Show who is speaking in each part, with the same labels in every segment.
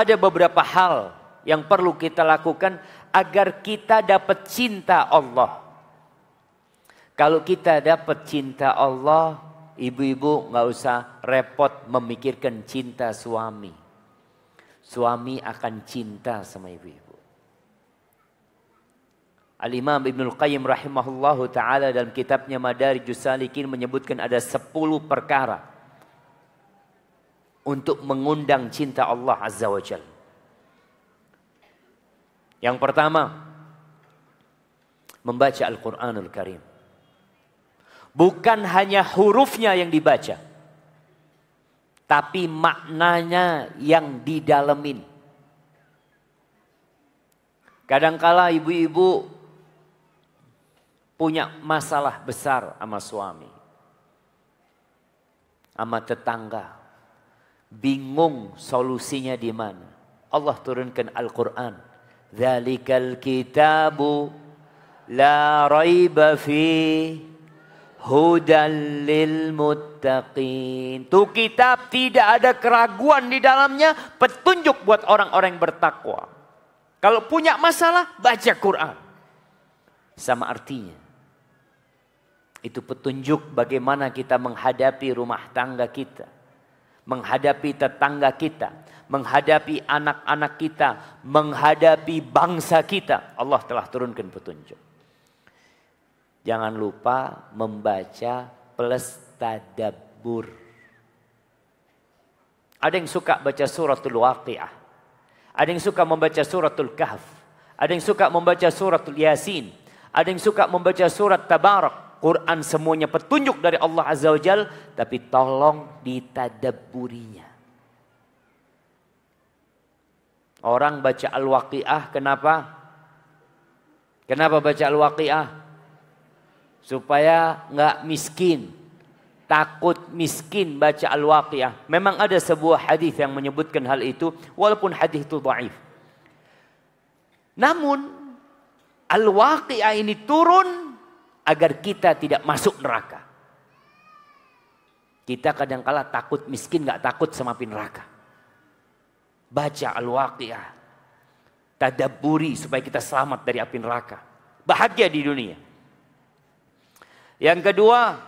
Speaker 1: ada beberapa hal yang perlu kita lakukan agar kita dapat cinta Allah. Kalau kita dapat cinta Allah, ibu-ibu nggak usah repot memikirkan cinta suami. Suami akan cinta sama ibu-ibu. Al-Imam Ibnul Qayyim rahimahullahu taala dalam kitabnya Madarijus Salikin menyebutkan ada 10 perkara untuk mengundang cinta Allah Azza wa Jalla. Yang pertama, membaca Al-Quranul Karim. Bukan hanya hurufnya yang dibaca. Tapi maknanya yang didalemin. Kadangkala ibu-ibu punya masalah besar sama suami. Sama tetangga. Bingung solusinya di mana. Allah turunkan Al-Quran Zalikal kitabu la raiba fi hudan lil muttaqin. Itu kitab tidak ada keraguan di dalamnya, petunjuk buat orang-orang yang bertakwa. Kalau punya masalah, baca Quran. Sama artinya. Itu petunjuk bagaimana kita menghadapi rumah tangga kita. Menghadapi tetangga kita menghadapi anak-anak kita, menghadapi bangsa kita. Allah telah turunkan petunjuk. Jangan lupa membaca plus tadabbur. Ada yang suka baca suratul waqiah. Ada yang suka membaca suratul kahf. Ada yang suka membaca suratul yasin. Ada yang suka membaca surat tabarak. Quran semuanya petunjuk dari Allah Azza wa Jal. Tapi tolong ditadabburinya. Orang baca Al-Waqiah kenapa? Kenapa baca Al-Waqiah? Supaya nggak miskin. Takut miskin baca Al-Waqiah. Memang ada sebuah hadis yang menyebutkan hal itu walaupun hadis itu dhaif. Namun Al-Waqiah ini turun agar kita tidak masuk neraka. Kita kadang kala takut miskin nggak takut sama api neraka. Baca Al-Waqiah. Tadaburi supaya kita selamat dari api neraka. Bahagia di dunia. Yang kedua,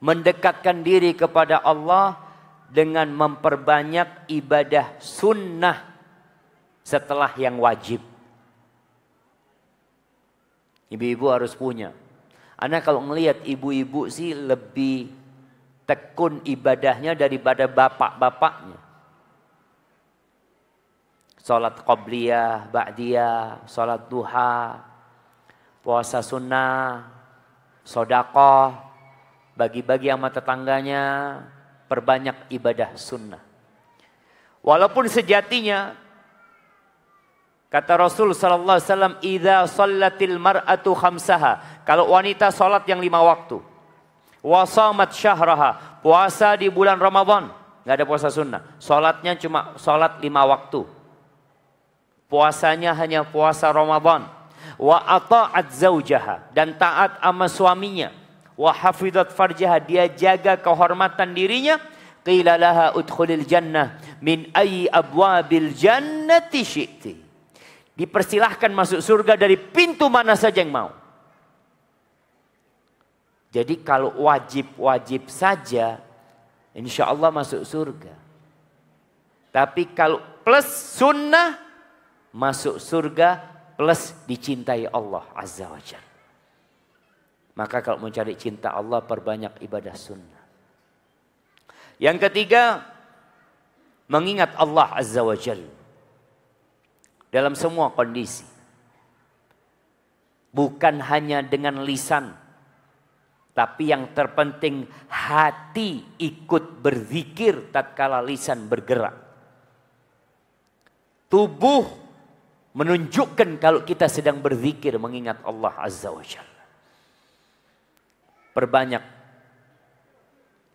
Speaker 1: mendekatkan diri kepada Allah dengan memperbanyak ibadah sunnah setelah yang wajib. Ibu-ibu harus punya. Anda kalau melihat ibu-ibu sih lebih tekun ibadahnya daripada bapak-bapaknya. Salat qobliyah, ba'diyah, salat duha, puasa sunnah, sodakoh, bagi-bagi sama tetangganya, perbanyak ibadah sunnah. Walaupun sejatinya kata Rasul sallallahu alaihi wasallam idza sallatil mar'atu khamsaha kalau wanita salat yang lima waktu wasamat syahraha puasa di bulan Ramadan nggak ada puasa sunnah salatnya cuma salat lima waktu Puasanya hanya puasa Ramadan. Wa ata'at zaujaha. Dan taat sama suaminya. Wa hafidat farjaha. Dia jaga kehormatan dirinya. Qila laha udkhulil jannah. Min ayi abwabil jannati syi'ti. Dipersilahkan masuk surga dari pintu mana saja yang mau. Jadi kalau wajib-wajib saja, insya Allah masuk surga. Tapi kalau plus sunnah, masuk surga plus dicintai Allah Azza wa Jalla. Maka kalau mau cari cinta Allah perbanyak ibadah sunnah. Yang ketiga, mengingat Allah Azza wa Jalla. Dalam semua kondisi. Bukan hanya dengan lisan. Tapi yang terpenting hati ikut berzikir tatkala lisan bergerak. Tubuh menunjukkan kalau kita sedang berzikir mengingat Allah Azza wa Jalla. Perbanyak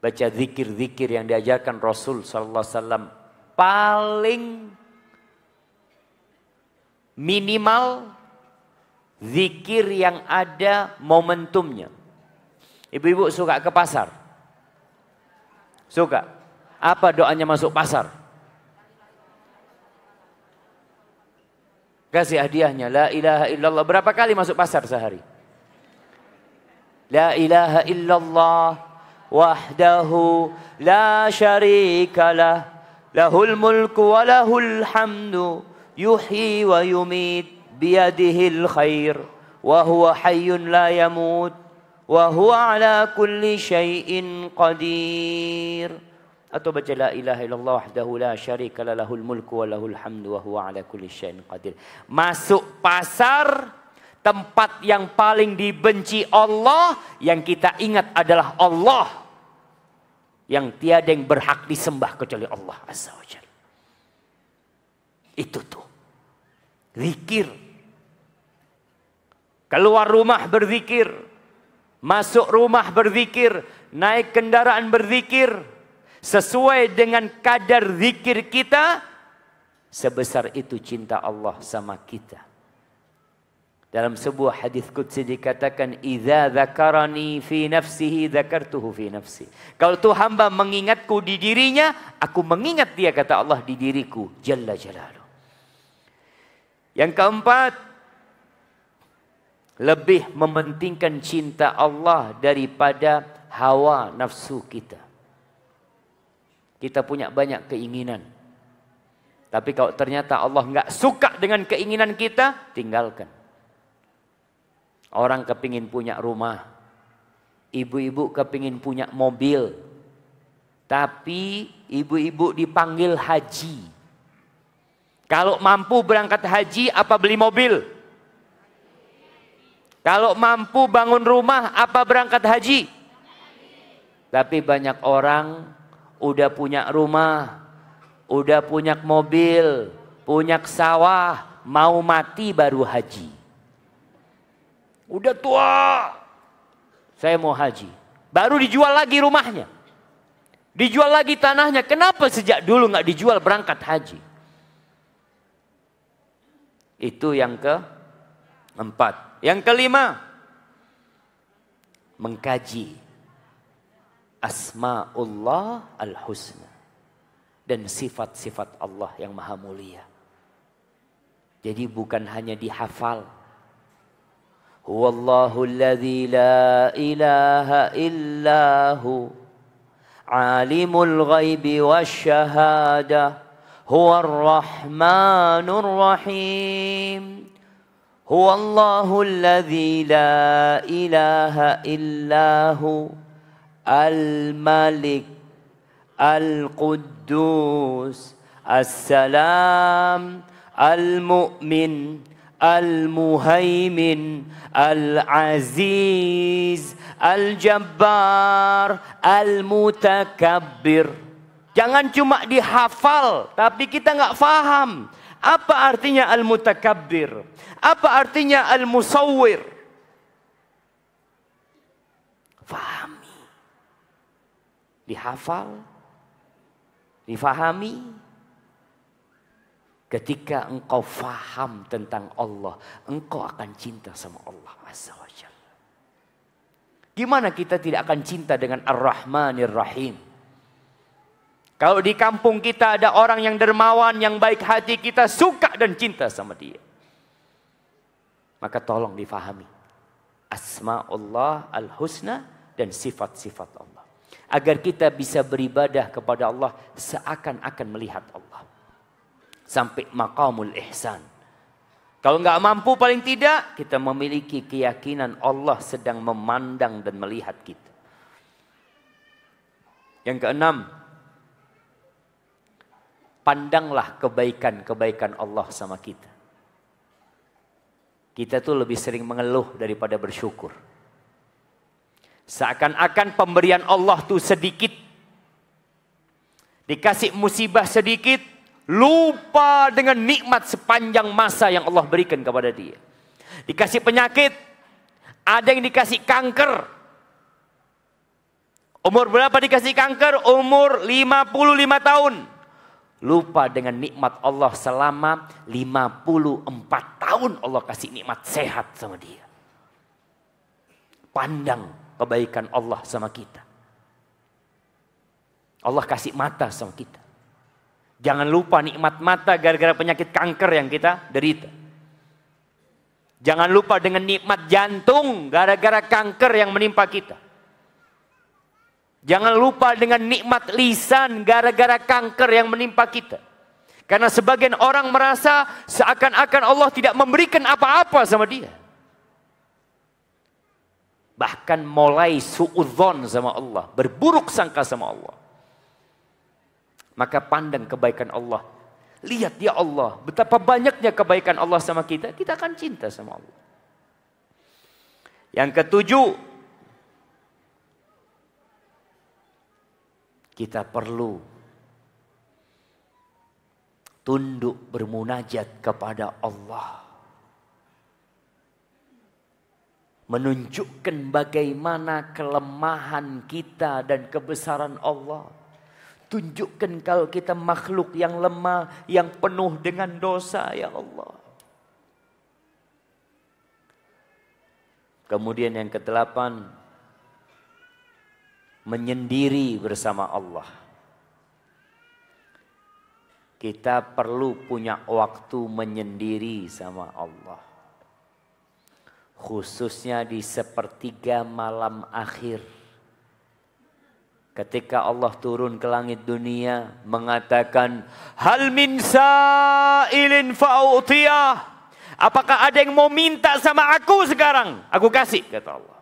Speaker 1: baca zikir-zikir yang diajarkan Rasul sallallahu alaihi wasallam paling minimal zikir yang ada momentumnya. Ibu-ibu suka ke pasar? Suka? Apa doanya masuk pasar? Kasih hadiahnya. La ilaha illallah. Berapa kali masuk pasar sehari? La ilaha illallah wahdahu la syarikalah lahul mulku walahul hamdu yuhyi wa yumit biyadihil khair wa huwa hayyun la yamut wa huwa ala kulli syai'in qadir atau baca la ilaha illallah wahdahu la syarika lahul mulku wa lahul hamdu wa huwa ala kulli syai'in qadir. Masuk pasar tempat yang paling dibenci Allah yang kita ingat adalah Allah yang tiada yang berhak disembah kecuali Allah azza wajalla. Itu tuh. Zikir. Keluar rumah berzikir. Masuk rumah berzikir. Naik kendaraan berzikir sesuai dengan kadar zikir kita sebesar itu cinta Allah sama kita dalam sebuah hadis qudsi dikatakan idza dzakarani fi nafsihi dzakartuhu fi nafsi kalau tuh hamba mengingatku di dirinya aku mengingat dia kata Allah di diriku jalla jalaluh yang keempat lebih mementingkan cinta Allah daripada hawa nafsu kita kita punya banyak keinginan. Tapi kalau ternyata Allah nggak suka dengan keinginan kita, tinggalkan. Orang kepingin punya rumah. Ibu-ibu kepingin punya mobil. Tapi ibu-ibu dipanggil haji. Kalau mampu berangkat haji, apa beli mobil? Kalau mampu bangun rumah, apa berangkat haji? Tapi banyak orang udah punya rumah, udah punya mobil, punya sawah, mau mati baru haji. Udah tua, saya mau haji. Baru dijual lagi rumahnya. Dijual lagi tanahnya. Kenapa sejak dulu nggak dijual berangkat haji? Itu yang ke empat. Yang kelima, mengkaji asmaullah al-husna dan sifat-sifat Allah yang maha mulia. Jadi bukan hanya dihafal. Huwallahu alladhi la ilaha illahu alimul ghaibi هو الرحمن الرحيم. هو الله الذي لا إله إلا هو الملك القدوس السلام المؤمن المهيمن العزيز الجبار المتكبر. Jangan cuma dihafal, tapi kita nggak faham. Apa artinya al-mutakabbir? Apa artinya al-musawwir? Faham dihafal, difahami. Ketika engkau faham tentang Allah, engkau akan cinta sama Allah Azza. Gimana kita tidak akan cinta dengan Ar-Rahmanir Rahim? Kalau di kampung kita ada orang yang dermawan, yang baik hati, kita suka dan cinta sama dia. Maka tolong difahami. Asma'ullah al-husna dan sifat-sifat Allah agar kita bisa beribadah kepada Allah seakan-akan melihat Allah. Sampai maqamul ihsan. Kalau nggak mampu paling tidak kita memiliki keyakinan Allah sedang memandang dan melihat kita. Yang keenam, pandanglah kebaikan-kebaikan Allah sama kita. Kita tuh lebih sering mengeluh daripada bersyukur. Seakan-akan pemberian Allah itu sedikit. Dikasih musibah sedikit. Lupa dengan nikmat sepanjang masa yang Allah berikan kepada dia. Dikasih penyakit. Ada yang dikasih kanker. Umur berapa dikasih kanker? Umur 55 tahun. Lupa dengan nikmat Allah selama 54 tahun Allah kasih nikmat sehat sama dia. Pandang kebaikan Allah sama kita. Allah kasih mata sama kita. Jangan lupa nikmat mata gara-gara penyakit kanker yang kita derita. Jangan lupa dengan nikmat jantung gara-gara kanker yang menimpa kita. Jangan lupa dengan nikmat lisan gara-gara kanker yang menimpa kita. Karena sebagian orang merasa seakan-akan Allah tidak memberikan apa-apa sama dia. Bahkan mulai suudzon sama Allah. Berburuk sangka sama Allah. Maka pandang kebaikan Allah Lihat ya Allah, betapa banyaknya kebaikan Allah sama kita, kita akan cinta sama Allah. Yang ketujuh, kita perlu tunduk bermunajat kepada Allah. Menunjukkan bagaimana kelemahan kita dan kebesaran Allah. Tunjukkan kalau kita makhluk yang lemah, yang penuh dengan dosa, ya Allah. Kemudian yang kedelapan, menyendiri bersama Allah. Kita perlu punya waktu menyendiri sama Allah. Khususnya di sepertiga malam akhir Ketika Allah turun ke langit dunia mengatakan hal min sa'ilin fa'utiyah. Apakah ada yang mau minta sama aku sekarang? Aku kasih kata Allah.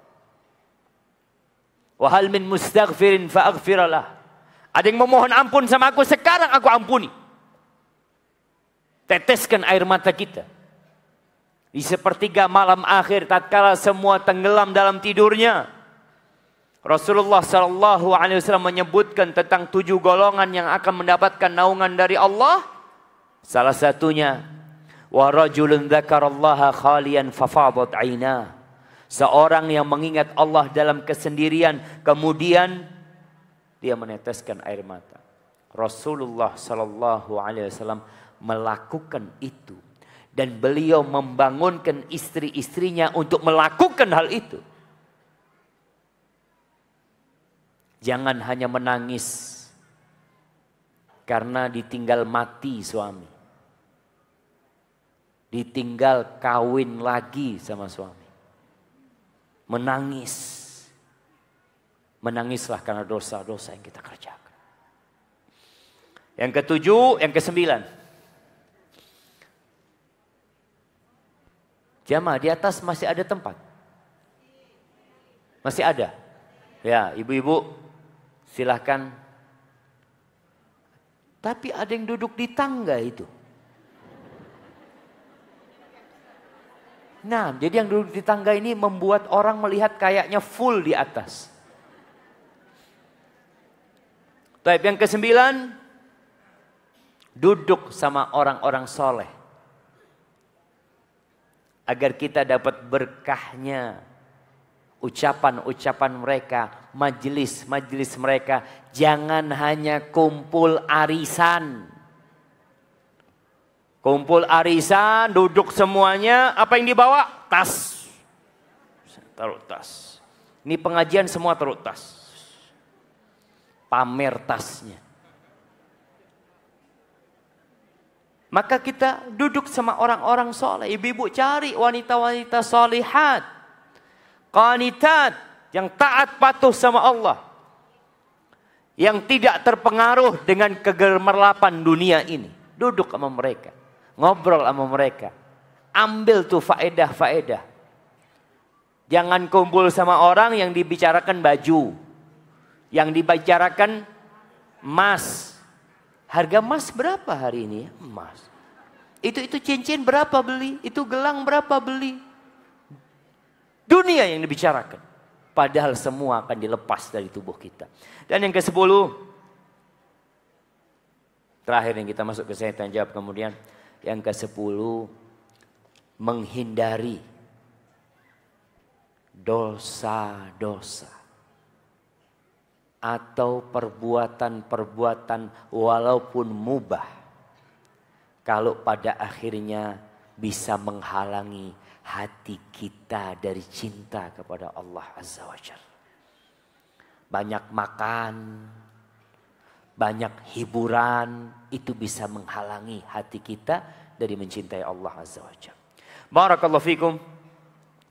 Speaker 1: Wa hal min mustaghfirin fa'aghfiralah. Ada yang memohon ampun sama aku sekarang aku ampuni. Teteskan air mata kita. Di sepertiga malam akhir tatkala semua tenggelam dalam tidurnya Rasulullah Shallallahu Alaihi Wasallam menyebutkan tentang tujuh golongan yang akan mendapatkan naungan dari Allah. Salah satunya, wa rajulun dzakarallaha khalian fafadat aina. Seorang yang mengingat Allah dalam kesendirian, kemudian dia meneteskan air mata. Rasulullah Shallallahu Alaihi Wasallam melakukan itu dan beliau membangunkan istri-istrinya untuk melakukan hal itu. Jangan hanya menangis karena ditinggal mati suami. Ditinggal kawin lagi sama suami. Menangis. Menangislah karena dosa-dosa yang kita kerjakan. Yang ketujuh, yang kesembilan. Jamaah di atas masih ada tempat. Masih ada. Ya, ibu-ibu silahkan. Tapi ada yang duduk di tangga itu. Nah, jadi yang duduk di tangga ini membuat orang melihat kayaknya full di atas. Tapi yang kesembilan, duduk sama orang-orang soleh. Agar kita dapat berkahnya ucapan-ucapan mereka, majelis-majelis mereka. Jangan hanya kumpul arisan. Kumpul arisan, duduk semuanya, apa yang dibawa? Tas. Taruh tas. Ini pengajian semua taruh tas. Pamer tasnya. Maka kita duduk sama orang-orang soleh. Ibu-ibu cari wanita-wanita solihat qanitat yang taat patuh sama Allah yang tidak terpengaruh dengan kegemerlapan dunia ini duduk sama mereka ngobrol sama mereka ambil tuh faedah-faedah jangan kumpul sama orang yang dibicarakan baju yang dibicarakan emas harga emas berapa hari ini emas itu itu cincin berapa beli itu gelang berapa beli Dunia yang dibicarakan. Padahal semua akan dilepas dari tubuh kita. Dan yang ke sepuluh. Terakhir yang kita masuk ke saya tanya jawab kemudian. Yang ke sepuluh. Menghindari. Dosa-dosa. Atau perbuatan-perbuatan walaupun mubah. Kalau pada akhirnya bisa menghalangi hati kita dari cinta kepada Allah Azza wa Jalla. Banyak makan, banyak hiburan itu bisa menghalangi hati kita dari mencintai Allah Azza wa Jalla. Barakallahu fikum.